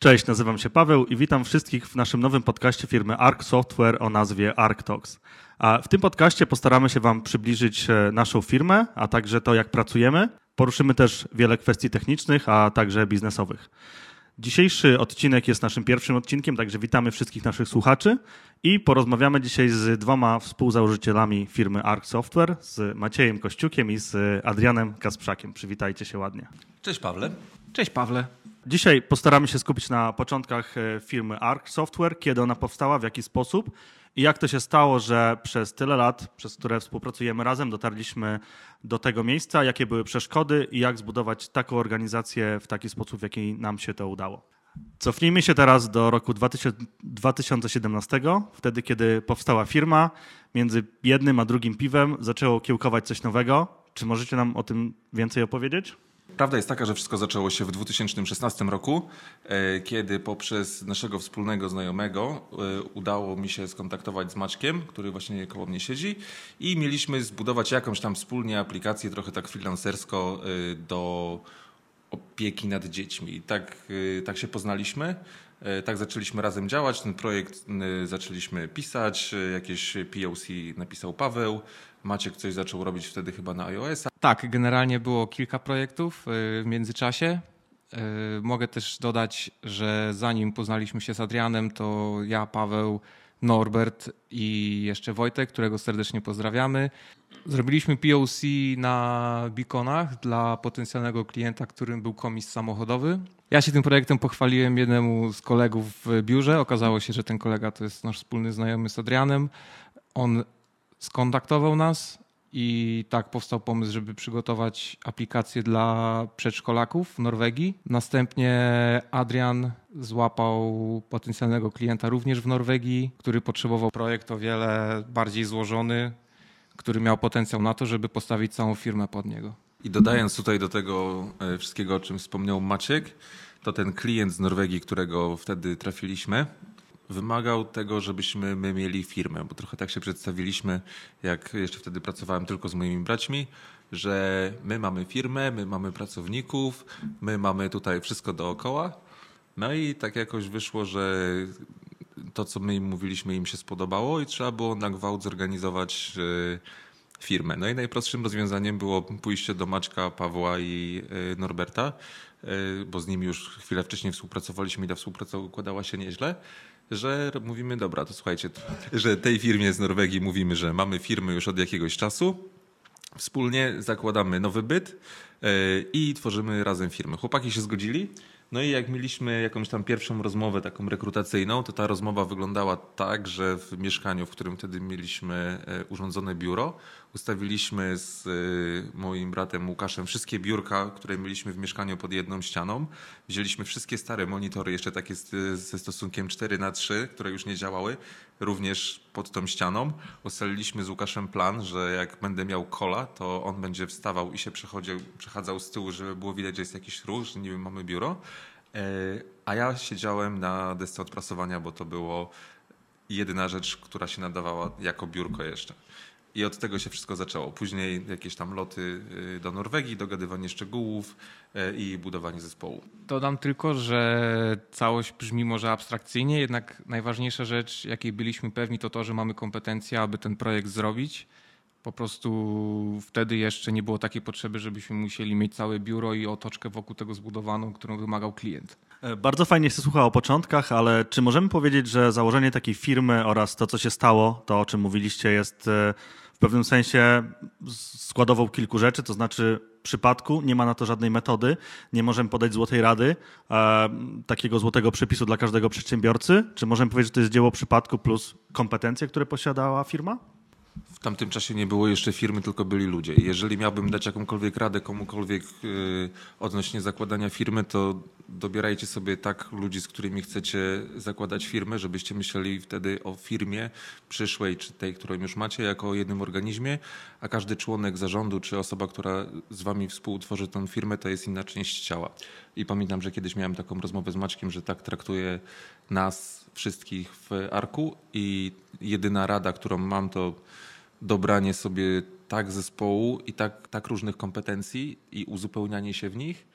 Cześć, nazywam się Paweł i witam wszystkich w naszym nowym podcaście firmy Arc Software o nazwie ArcTalks. A w tym podcaście postaramy się Wam przybliżyć e, naszą firmę, a także to, jak pracujemy. Poruszymy też wiele kwestii technicznych, a także biznesowych. Dzisiejszy odcinek jest naszym pierwszym odcinkiem, także witamy wszystkich naszych słuchaczy i porozmawiamy dzisiaj z dwoma współzałożycielami firmy Arc Software, z Maciejem Kościukiem i z Adrianem Kasprzakiem. Przywitajcie się ładnie. Cześć Pawle. Cześć Pawle. Dzisiaj postaramy się skupić na początkach e, firmy Arc Software, kiedy ona powstała, w jaki sposób i jak to się stało, że przez tyle lat, przez które współpracujemy razem, dotarliśmy do tego miejsca, jakie były przeszkody i jak zbudować taką organizację w taki sposób, w jaki nam się to udało. Cofnijmy się teraz do roku 2017, wtedy kiedy powstała firma. Między jednym a drugim piwem zaczęło kiełkować coś nowego. Czy możecie nam o tym więcej opowiedzieć? Prawda jest taka, że wszystko zaczęło się w 2016 roku, e, kiedy poprzez naszego wspólnego znajomego e, udało mi się skontaktować z Maćkiem, który właśnie koło mnie siedzi i mieliśmy zbudować jakąś tam wspólnie aplikację, trochę tak freelancersko e, do opieki nad dziećmi. I tak, tak się poznaliśmy. Tak zaczęliśmy razem działać, ten projekt zaczęliśmy pisać, jakieś POC napisał Paweł, Maciek coś zaczął robić wtedy chyba na iOS-a. Tak, generalnie było kilka projektów w międzyczasie. Mogę też dodać, że zanim poznaliśmy się z Adrianem, to ja, Paweł, Norbert i jeszcze Wojtek, którego serdecznie pozdrawiamy. Zrobiliśmy POC na beaconach dla potencjalnego klienta, którym był komis samochodowy. Ja się tym projektem pochwaliłem jednemu z kolegów w biurze. Okazało się, że ten kolega to jest nasz wspólny znajomy z Adrianem. On skontaktował nas i tak powstał pomysł, żeby przygotować aplikację dla przedszkolaków w Norwegii. Następnie Adrian złapał potencjalnego klienta również w Norwegii, który potrzebował projekt o wiele bardziej złożony, który miał potencjał na to, żeby postawić całą firmę pod niego. I dodając tutaj do tego e, wszystkiego, o czym wspomniał Maciek, to ten klient z Norwegii, którego wtedy trafiliśmy, wymagał tego, żebyśmy my mieli firmę, bo trochę tak się przedstawiliśmy, jak jeszcze wtedy pracowałem tylko z moimi braćmi, że my mamy firmę, my mamy pracowników, my mamy tutaj wszystko dookoła. No i tak jakoś wyszło, że to, co my im mówiliśmy, im się spodobało i trzeba było na gwałt zorganizować e, firmę. No i najprostszym rozwiązaniem było pójście do Maćka, Pawła i e, Norberta, e, bo z nimi już chwilę wcześniej współpracowaliśmy i ta współpraca układała się nieźle że mówimy, dobra, to słuchajcie, że tej firmie z Norwegii mówimy, że mamy firmy już od jakiegoś czasu, wspólnie zakładamy nowy byt e, i tworzymy razem firmę. Chłopaki się zgodzili. No i jak mieliśmy jakąś tam pierwszą rozmowę taką rekrutacyjną, to ta rozmowa wyglądała tak, że w mieszkaniu, w którym wtedy mieliśmy e, urządzone biuro, ustawiliśmy z e, moim bratem Łukaszem wszystkie biurka, które mieliśmy w mieszkaniu pod jedną ścianą. Wzięliśmy wszystkie stare monitory, jeszcze takie ze stosunkiem 4 na 3 które już nie działały, również pod tą ścianą. Ustaliliśmy z Łukaszem plan, że jak będę miał kola, to on będzie wstawał i się przechadzał z tyłu, żeby było widać, że jest jakiś ruch, że niby mamy biuro. E, a ja siedziałem na desce odprasowania, bo to było jedyna rzecz, która się nadawała jako biurko jeszcze. I od tego się wszystko zaczęło. Później jakieś tam loty y, do Norwegii, dogadywanie szczegółów y, i budowanie zespołu. Dodam tylko, że całość brzmi może abstrakcyjnie, jednak najważniejsza rzecz, jakiej byliśmy pewni, to to, że mamy kompetencje, aby ten projekt zrobić. Po prostu wtedy jeszcze nie było takiej potrzeby, żebyśmy musieli mieć całe biuro i otoczkę wokół tego zbudowaną, którą wymagał klient. E, bardzo fajnie się słucha o początkach, ale czy możemy powiedzieć, że założenie takiej firmy oraz to, co się stało, to o czym mówiliście, jest e, w pewnym sensie składową kilku rzeczy, to znaczy przypadku nie ma na to żadnej metody, nie możemy podać złotej rady, e, takiego złotego przepisu dla każdego przedsiębiorcy. Czy możemy powiedzieć, że to jest dzieło przypadku plus kompetencje, które posiadała firma? W tamtym czasie nie było jeszcze firmy, tylko byli ludzie. Jeżeli miałbym dać jakąkolwiek radę komukolwiek yy, odnośnie zakładania firmy, to dobierajcie sobie tak ludzi, z którymi chcecie zakładać firmę, żebyście myśleli wtedy o firmie przyszłej, czy tej, którą już macie, jako o jednym organizmie, a każdy członek zarządu, czy osoba, która z wami współtworzy tą firmę, to jest inna część ciała. I pamiętam, że kiedyś miałem taką rozmowę z Maćkiem, że tak traktuje nas wszystkich w Arku i jedyna rada, którą mam, to dobranie sobie tak zespołu i tak, tak różnych kompetencji i uzupełnianie się w nich,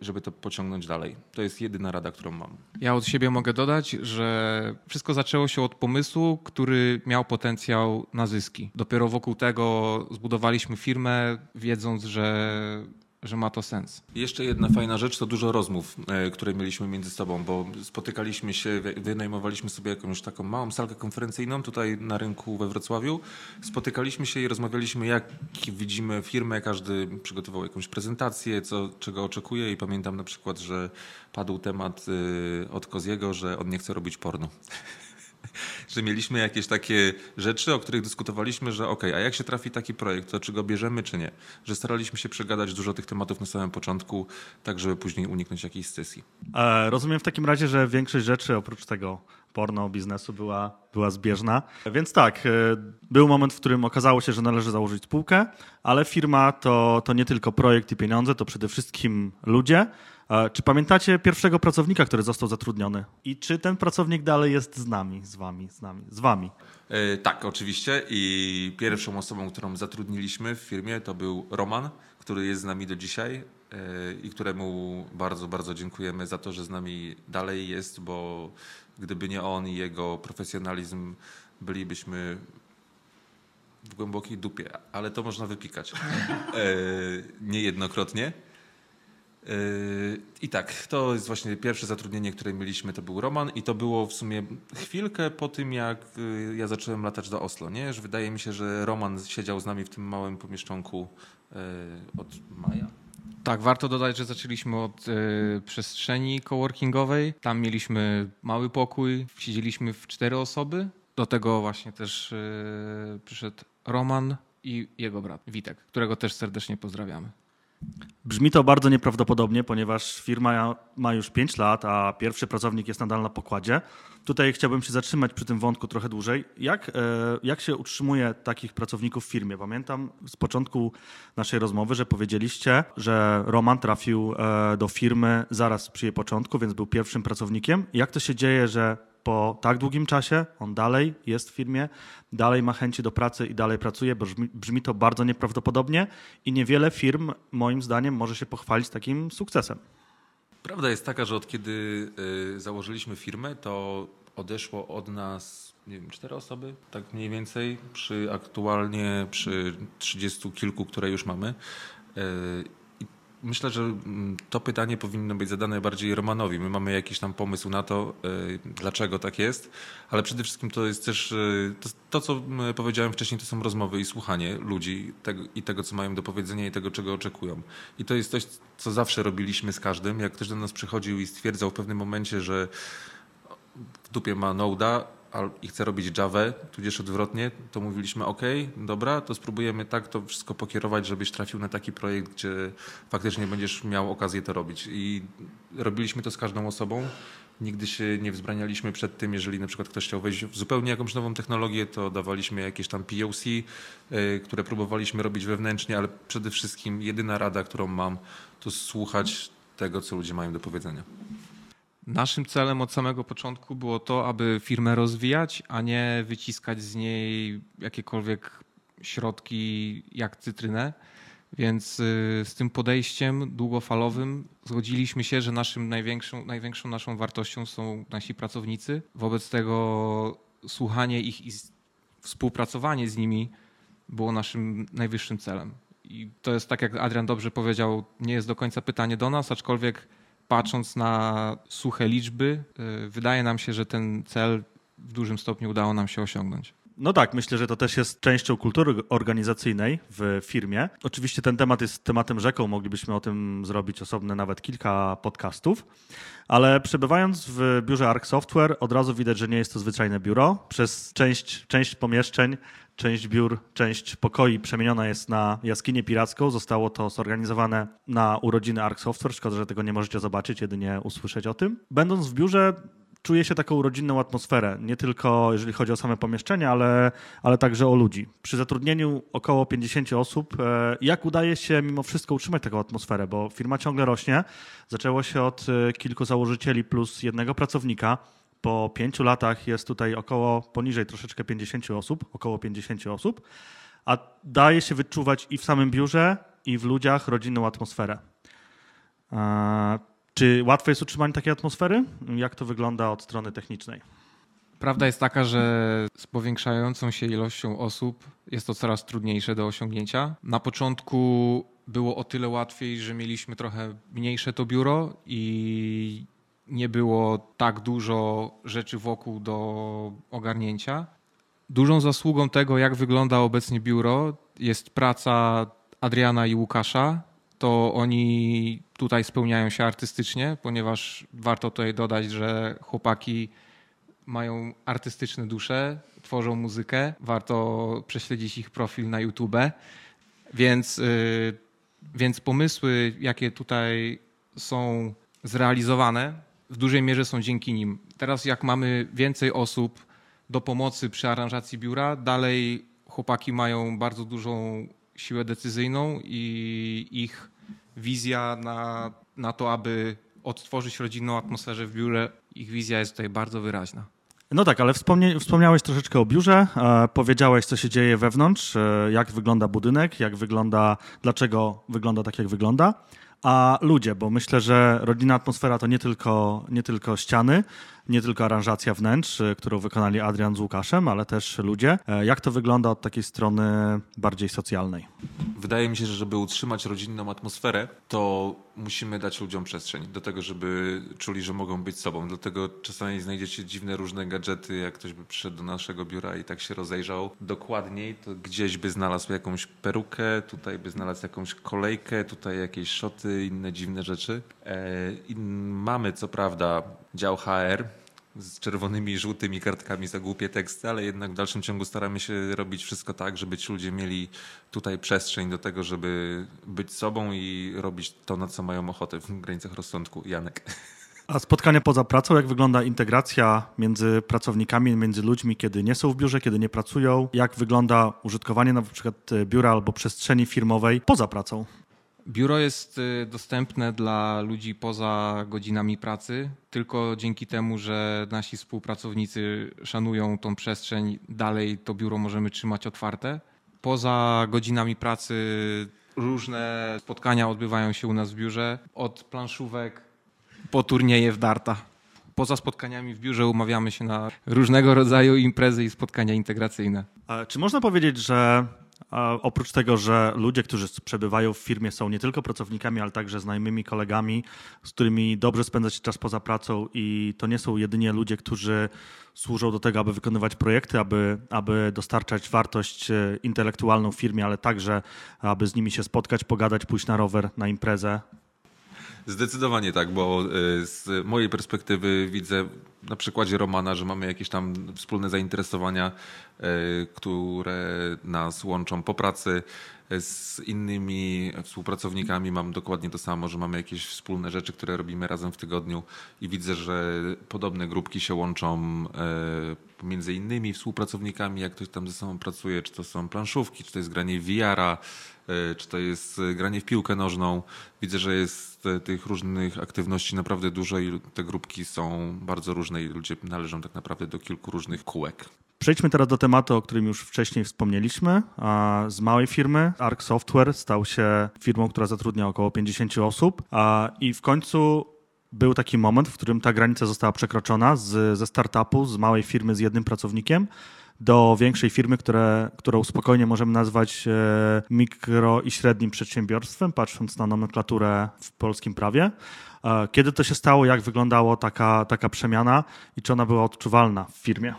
żeby to pociągnąć dalej. To jest jedyna rada, którą mam. Ja od siebie mogę dodać, że wszystko zaczęło się od pomysłu, który miał potencjał na zyski. Dopiero wokół tego zbudowaliśmy firmę, wiedząc, że że ma to sens. Jeszcze jedna fajna rzecz to dużo rozmów, e, które mieliśmy między sobą, bo spotykaliśmy się, wynajmowaliśmy sobie jakąś taką małą salkę konferencyjną tutaj na rynku we Wrocławiu. Spotykaliśmy się i rozmawialiśmy, jak widzimy firmę, każdy przygotował jakąś prezentację, co, czego oczekuje i pamiętam na przykład, że padł temat e, od Koziego, że on nie chce robić porno. Że mieliśmy jakieś takie rzeczy, o których dyskutowaliśmy, że ok, a jak się trafi taki projekt, to czy go bierzemy, czy nie. Że staraliśmy się przegadać dużo tych tematów na samym początku, tak żeby później uniknąć jakiejś sesji. E, rozumiem w takim razie, że większość rzeczy oprócz tego porno biznesu była, była zbieżna. Więc tak, e, był moment, w którym okazało się, że należy założyć spółkę, ale firma to, to nie tylko projekt i pieniądze, to przede wszystkim ludzie. Czy pamiętacie pierwszego pracownika, który został zatrudniony? I czy ten pracownik dalej jest z nami, z wami, z nami, z wami? E, tak, oczywiście. I pierwszą osobą, którą zatrudniliśmy w firmie, to był Roman, który jest z nami do dzisiaj e, i któremu bardzo, bardzo dziękujemy za to, że z nami dalej jest, bo gdyby nie on i jego profesjonalizm, bylibyśmy w głębokiej dupie, ale to można wypikać e, niejednokrotnie. I tak, to jest właśnie pierwsze zatrudnienie, które mieliśmy, to był Roman i to było w sumie chwilkę po tym, jak y, ja zacząłem latać do Oslo, nie? Że wydaje mi się, że Roman siedział z nami w tym małym pomieszczonku y, od maja. Tak, warto dodać, że zaczęliśmy od y, przestrzeni coworkingowej. Tam mieliśmy mały pokój, siedzieliśmy w cztery osoby. Do tego właśnie też przyszedł Roman i jego brat Witek, którego też serdecznie pozdrawiamy. Brzmi to bardzo nieprawdopodobnie, ponieważ firma ma już 5 lat, a pierwszy pracownik jest nadal na pokładzie. Tutaj chciałbym się zatrzymać przy tym wątku trochę dłużej. Jak, e, jak się utrzymuje takich pracowników w firmie? Pamiętam z początku naszej rozmowy, że powiedzieliście, że Roman trafił e, do firmy zaraz przy jej początku, więc był pierwszym pracownikiem. Jak to się dzieje, że po tak długim czasie on dalej jest w firmie, dalej ma chęci do pracy i dalej pracuje, brzmi, brzmi to bardzo nieprawdopodobnie i niewiele firm, moim zdaniem, może się pochwalić takim sukcesem. Prawda jest taka, że od kiedy y, założyliśmy firmę, to odeszło od nas nie wiem, cztery osoby, tak mniej więcej, przy aktualnie przy trzydziestu kilku, które już mamy. Myślę, że mm, to pytanie powinno być zadane bardziej Romanowi. My mamy jakiś tam pomysł na to, y, dlaczego tak jest, ale przede wszystkim to jest też y, to, to, co powiedziałem wcześniej, to są rozmowy i słuchanie ludzi tego, i tego, co mają do powiedzenia i tego, czego oczekują. I to jest coś, co zawsze robiliśmy z każdym. Jak ktoś do nas przychodził i stwierdzał w pewnym momencie, że w dupie ma Noda, i chce robić Java, tudzież odwrotnie, to mówiliśmy OK, dobra, to spróbujemy tak to wszystko pokierować, żebyś trafił na taki projekt, gdzie faktycznie będziesz miał okazję to robić. I robiliśmy to z każdą osobą. Nigdy się nie wzbranialiśmy przed tym, jeżeli na przykład ktoś chciał wejść w zupełnie jakąś nową technologię, to dawaliśmy jakieś tam POC, y, które próbowaliśmy robić wewnętrznie, ale przede wszystkim jedyna rada, którą mam, to słuchać tego, co ludzie mają do powiedzenia. Naszym celem od samego początku było to, aby firmę rozwijać, a nie wyciskać z niej jakiekolwiek środki jak cytrynę. Więc y, z tym podejściem długofalowym zgodziliśmy się, że naszym największą, największą naszą wartością są nasi pracownicy. Wobec tego słuchanie ich i współpracowanie z nimi było naszym najwyższym celem. I to jest tak, jak Adrian dobrze powiedział, nie jest do końca pytanie do nas, aczkolwiek patrząc na suche liczby, y, wydaje nam się, że ten cel w dużym stopniu udało nam się osiągnąć. No tak, myślę, że to też jest częścią kultury organizacyjnej w firmie. Oczywiście ten temat jest tematem rzeką, moglibyśmy o tym zrobić osobne nawet kilka podcastów, ale przebywając w biurze Arc Software od razu widać, że nie jest to zwyczajne biuro. Przez część, część pomieszczeń Część biur, część pokoi przemieniona jest na jaskinię piracką. Zostało to zorganizowane na urodziny Arc Software. Szkoda, że tego nie możecie zobaczyć, jedynie usłyszeć o tym. Będąc w biurze, czuję się taką rodzinną atmosferę, nie tylko jeżeli chodzi o same pomieszczenia, ale, ale także o ludzi. Przy zatrudnieniu około 50 osób, e, jak udaje się mimo wszystko utrzymać taką atmosferę, bo firma ciągle rośnie. Zaczęło się od e, kilku założycieli plus jednego pracownika. Po pięciu latach jest tutaj około, poniżej troszeczkę 50 osób, około 50 osób, a daje się wyczuwać i w samym biurze, i w ludziach rodzinną atmosferę. Czy łatwe jest utrzymanie takiej atmosfery? Jak to wygląda od strony technicznej? Prawda jest taka, że z powiększającą się ilością osób jest to coraz trudniejsze do osiągnięcia. Na początku było o tyle łatwiej, że mieliśmy trochę mniejsze to biuro i nie było tak dużo rzeczy wokół do ogarnięcia. Dużą zasługą tego, jak wygląda obecnie biuro, jest praca Adriana i Łukasza. To oni tutaj spełniają się artystycznie, ponieważ warto tutaj dodać, że chłopaki mają artystyczne dusze, tworzą muzykę. Warto prześledzić ich profil na YouTube. Więc, yy, więc pomysły, jakie tutaj są zrealizowane, w dużej mierze są dzięki nim. Teraz, jak mamy więcej osób do pomocy przy aranżacji biura, dalej chłopaki mają bardzo dużą siłę decyzyjną i ich wizja na, na to, aby odtworzyć rodzinną atmosferę w biurze, ich wizja jest tutaj bardzo wyraźna. No tak, ale wspomniałeś troszeczkę o biurze, e, powiedziałeś, co się dzieje wewnątrz, e, jak wygląda budynek, jak wygląda, dlaczego wygląda tak, jak wygląda. A ludzie, bo myślę, że rodzinna atmosfera to nie tylko, nie tylko ściany, nie tylko aranżacja wnętrz, y, którą wykonali Adrian z Łukaszem, ale też ludzie. E, jak to wygląda od takiej strony bardziej socjalnej? Wydaje mi się, że żeby utrzymać rodzinną atmosferę, to musimy dać ludziom przestrzeń do tego, żeby czuli, że mogą być sobą. Dlatego czasami znajdziecie dziwne różne gadżety, jak ktoś by przyszedł do naszego biura i tak się rozejrzał dokładniej, to gdzieś by znalazł jakąś perukę, tutaj by znalazł jakąś kolejkę, tutaj jakieś szoty, inne dziwne rzeczy. E, mamy co prawda dział HR, z czerwonymi i żółtymi kartkami za głupie teksty, ale jednak w dalszym ciągu staramy się robić wszystko tak, żeby ci ludzie mieli tutaj przestrzeń do tego, żeby być sobą i robić to, na co mają ochotę w granicach rozsądku. Janek. A spotkania poza pracą, jak wygląda integracja między pracownikami, między ludźmi, kiedy nie są w biurze, kiedy nie pracują? Jak wygląda użytkowanie na przykład biura albo przestrzeni firmowej poza pracą? Biuro jest y, dostępne dla ludzi poza godzinami pracy, tylko dzięki temu, że nasi współpracownicy szanują tą przestrzeń, dalej to biuro możemy trzymać otwarte. Poza godzinami pracy różne spotkania odbywają się u nas w biurze, od planszówek po turnieje w darta. Poza spotkaniami w biurze umawiamy się na różnego rodzaju imprezy i spotkania integracyjne. Czy można powiedzieć, że oprócz tego, że ludzie, którzy przebywają w firmie są nie tylko pracownikami, ale także znajomymi kolegami, z którymi dobrze spędzać czas poza pracą i to nie są jedynie ludzie, którzy służą do tego, aby wykonywać projekty, aby, aby dostarczać wartość e, intelektualną firmie, ale także, aby z nimi się spotkać, pogadać, pójść na rower, na imprezę, Zdecydowanie tak, bo e, z mojej perspektywy widzę na przykładzie Romana, że mamy jakieś tam wspólne zainteresowania, e, które nas łączą po pracy. Z innymi współpracownikami mam dokładnie to samo, że mamy jakieś wspólne rzeczy, które robimy razem w tygodniu i widzę, że podobne grupki się łączą e, między innymi współpracownikami, jak ktoś tam ze sobą pracuje, czy to są planszówki, czy to jest granie VR-a, E, czy to jest e, granie w piłkę nożną. Widzę, że jest e, tych różnych aktywności naprawdę dużo i te grupki są bardzo różne i ludzie należą tak naprawdę do kilku różnych kółek. Przejdźmy teraz do tematu, o którym już wcześniej wspomnieliśmy. Z małej firmy Arc Software stał się firmą, która zatrudnia około 50 osób i w końcu był taki moment, w którym ta granica została przekroczona z, ze startupu, z małej firmy z jednym pracownikiem do większej firmy, które, którą spokojnie możemy nazwać e, mikro i średnim przedsiębiorstwem, patrząc na nomenklaturę w polskim prawie. E, kiedy to się stało, jak wyglądała taka, taka przemiana i czy ona była odczuwalna w firmie?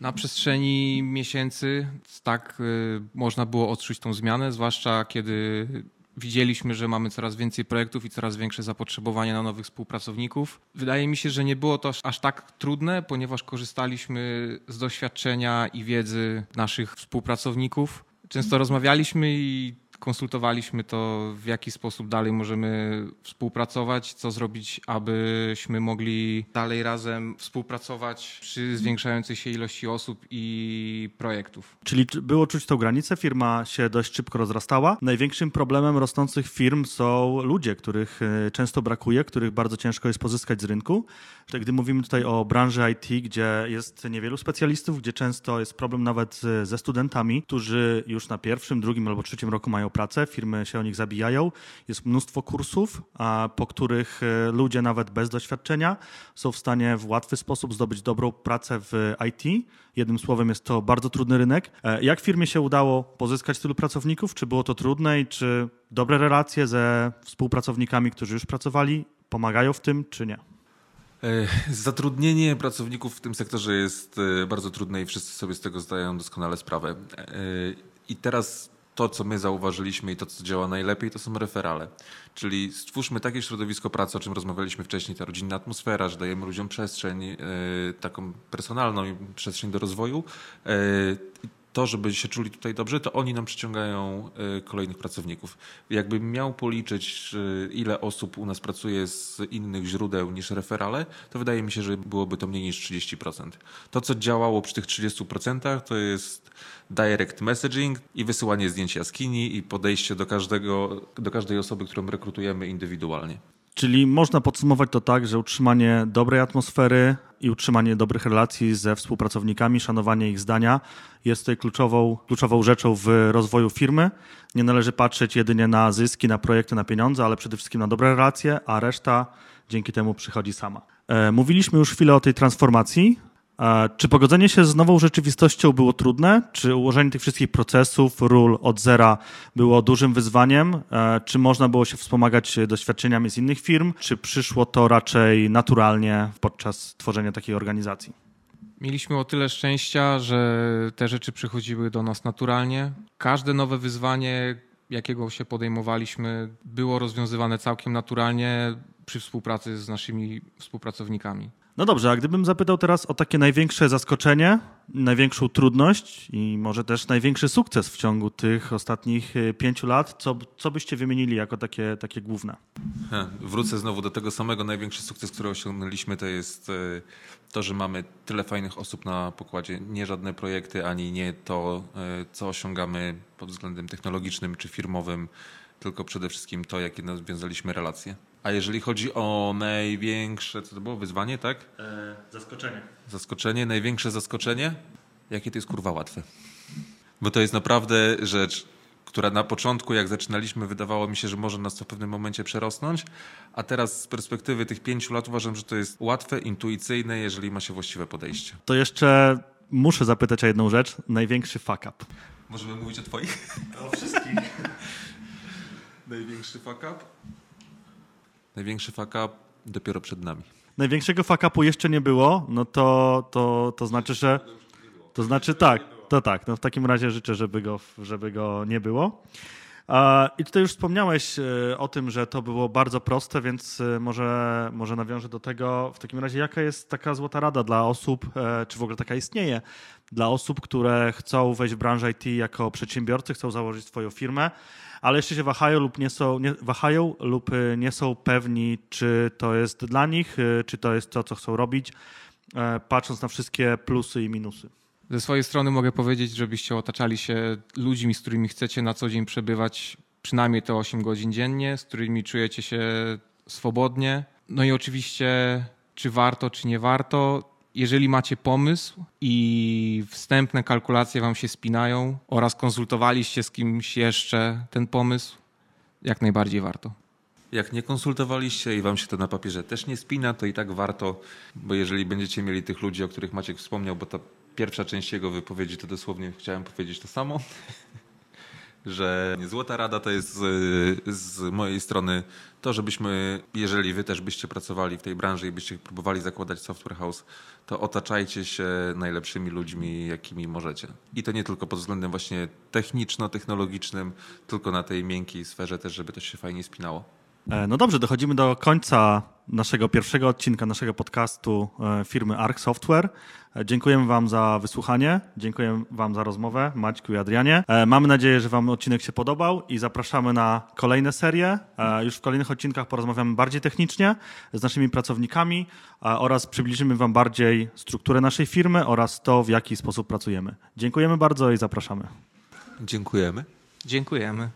Na przestrzeni miesięcy tak y, można było odczuć tą zmianę, zwłaszcza kiedy widzieliśmy, że mamy coraz więcej projektów i coraz większe zapotrzebowanie na nowych współpracowników. Wydaje mi się, że nie było to aż tak trudne, ponieważ korzystaliśmy z doświadczenia i wiedzy naszych współpracowników. Często rozmawialiśmy i konsultowaliśmy to, w jaki sposób dalej możemy współpracować, co zrobić, abyśmy mogli dalej razem współpracować przy zwiększającej się ilości osób i projektów. Czyli było czuć tą granicę, firma się dość szybko rozrastała. Największym problemem rosnących firm są ludzie, których e, często brakuje, których bardzo ciężko jest pozyskać z rynku. Gdy mówimy tutaj o branży IT, gdzie jest niewielu specjalistów, gdzie często jest problem nawet ze studentami, którzy już na pierwszym, drugim albo trzecim roku mają pracę, firmy się o nich zabijają. Jest mnóstwo kursów, po których e, ludzie nawet bez doświadczenia są w stanie w łatwy sposób zdobyć dobrą pracę w IT. Jednym słowem jest to bardzo trudny rynek. E, jak firmie się udało pozyskać tylu pracowników? Czy było to trudne i czy dobre relacje ze współpracownikami, którzy już pracowali, pomagają w tym, czy nie? E, zatrudnienie pracowników w tym sektorze jest bardzo trudne i wszyscy sobie z tego zdają doskonale sprawę. I teraz to, co my zauważyliśmy i to, co działa najlepiej, to są referale. Czyli stwórzmy takie środowisko pracy, o czym rozmawialiśmy wcześniej, ta rodzinna atmosfera, że dajemy ludziom przestrzeń, taką personalną przestrzeń do rozwoju to, żeby się czuli tutaj dobrze, to oni nam przyciągają e, kolejnych pracowników. Jakbym miał policzyć, ile osób u nas pracuje z innych źródeł niż referale, to wydaje mi się, że byłoby to mniej niż 30%. To, co działało przy tych 30%, to jest direct messaging i wysyłanie zdjęć jaskini i podejście do, każdego, do każdej osoby, którą rekrutujemy indywidualnie. Czyli można podsumować to tak, że utrzymanie dobrej atmosfery i utrzymanie dobrych relacji ze współpracownikami, szanowanie ich zdania jest tutaj kluczową, kluczową rzeczą w rozwoju firmy. Nie należy patrzeć jedynie na zyski, na projekty, na pieniądze, ale przede wszystkim na dobre relacje, a reszta dzięki temu przychodzi sama. E, mówiliśmy już chwilę o tej transformacji. Czy pogodzenie się z nową rzeczywistością było trudne? Czy ułożenie tych wszystkich procesów, ról od zera było dużym wyzwaniem? Czy można było się wspomagać doświadczeniami z innych firm? Czy przyszło to raczej naturalnie podczas tworzenia takiej organizacji? Mieliśmy o tyle szczęścia, że te rzeczy przychodziły do nas naturalnie. Każde nowe wyzwanie, jakiego się podejmowaliśmy, było rozwiązywane całkiem naturalnie przy współpracy z naszymi współpracownikami. No dobrze, a gdybym zapytał teraz o takie największe zaskoczenie, największą trudność i może też największy sukces w ciągu tych ostatnich e, pięciu lat, co, co byście wymienili jako takie, takie główne? Wrócę znowu do tego samego. Największy sukces, który osiągnęliśmy, to jest e, to, że mamy tyle fajnych osób na pokładzie. Nie żadne projekty, ani nie to, e, co osiągamy pod względem technologicznym czy firmowym, tylko przede wszystkim to, jakie nawiązaliśmy relacje. A jeżeli chodzi o największe, co to było, wyzwanie, tak? E, zaskoczenie. Zaskoczenie, największe zaskoczenie? Jakie to jest kurwa łatwe. Bo to jest naprawdę rzecz, która na początku, jak zaczynaliśmy, wydawało mi się, że może nas to w pewnym momencie przerosnąć, a teraz z perspektywy tych pięciu lat uważam, że to jest łatwe, intuicyjne, jeżeli ma się właściwe podejście. To jeszcze muszę zapytać o jedną rzecz. Największy fuck up. Możemy mówić o twoich? O wszystkich. Największy fuck up? Największy fuck up dopiero przed nami. Największego fuck upu jeszcze nie było, no to, to, to znaczy, że... To znaczy tak, to tak. No w takim razie życzę, żeby go, żeby go nie było. I tutaj już wspomniałeś e, o tym, że to było bardzo proste, więc e, może, może nawiążę do tego. W takim razie, jaka jest taka złota rada dla osób, e, czy w ogóle taka istnieje, dla osób, które chcą wejść w branżę IT jako przedsiębiorcy, chcą założyć swoją firmę, ale jeszcze się wahają lub nie są, nie, wahają lub nie są pewni, czy to jest dla nich, czy to jest to, co chcą robić, patrząc na wszystkie plusy i minusy. Ze swojej strony mogę powiedzieć, żebyście otaczali się ludźmi, z którymi chcecie na co dzień przebywać przynajmniej te 8 godzin dziennie, z którymi czujecie się swobodnie. No i oczywiście, czy warto, czy nie warto, jeżeli macie pomysł i wstępne kalkulacje wam się spinają oraz konsultowaliście z kimś jeszcze ten pomysł, jak najbardziej warto. Jak nie konsultowaliście i wam się to na papierze też nie spina, to i tak warto, bo jeżeli będziecie mieli tych ludzi, o których Maciek wspomniał, bo ta pierwsza część jego wypowiedzi to dosłownie chciałem powiedzieć to samo, że złota rada to jest z, z, mojej strony to, żebyśmy, jeżeli wy też byście pracowali w tej branży i byście próbowali zakładać software house, to otaczajcie się najlepszymi ludźmi, jakimi możecie. I to nie tylko pod względem właśnie techniczno-technologicznym, tylko na tej miękkiej sferze też, żeby to się fajnie spinało. E, no dobrze, dochodzimy do końca naszego pierwszego odcinka naszego podcastu e, firmy Arc Software. E, dziękujemy Wam za wysłuchanie, dziękuję Wam za rozmowę, Maćku i Adrianie. Mamy nadzieję, że Wam odcinek się podobał i zapraszamy na kolejne serie. Już w kolejnych odcinkach porozmawiamy bardziej technicznie z naszymi pracownikami oraz przybliżymy Wam bardziej strukturę naszej firmy oraz to, w jaki sposób pracujemy. Dziękujemy bardzo i zapraszamy. Dziękujemy. Dziękujemy.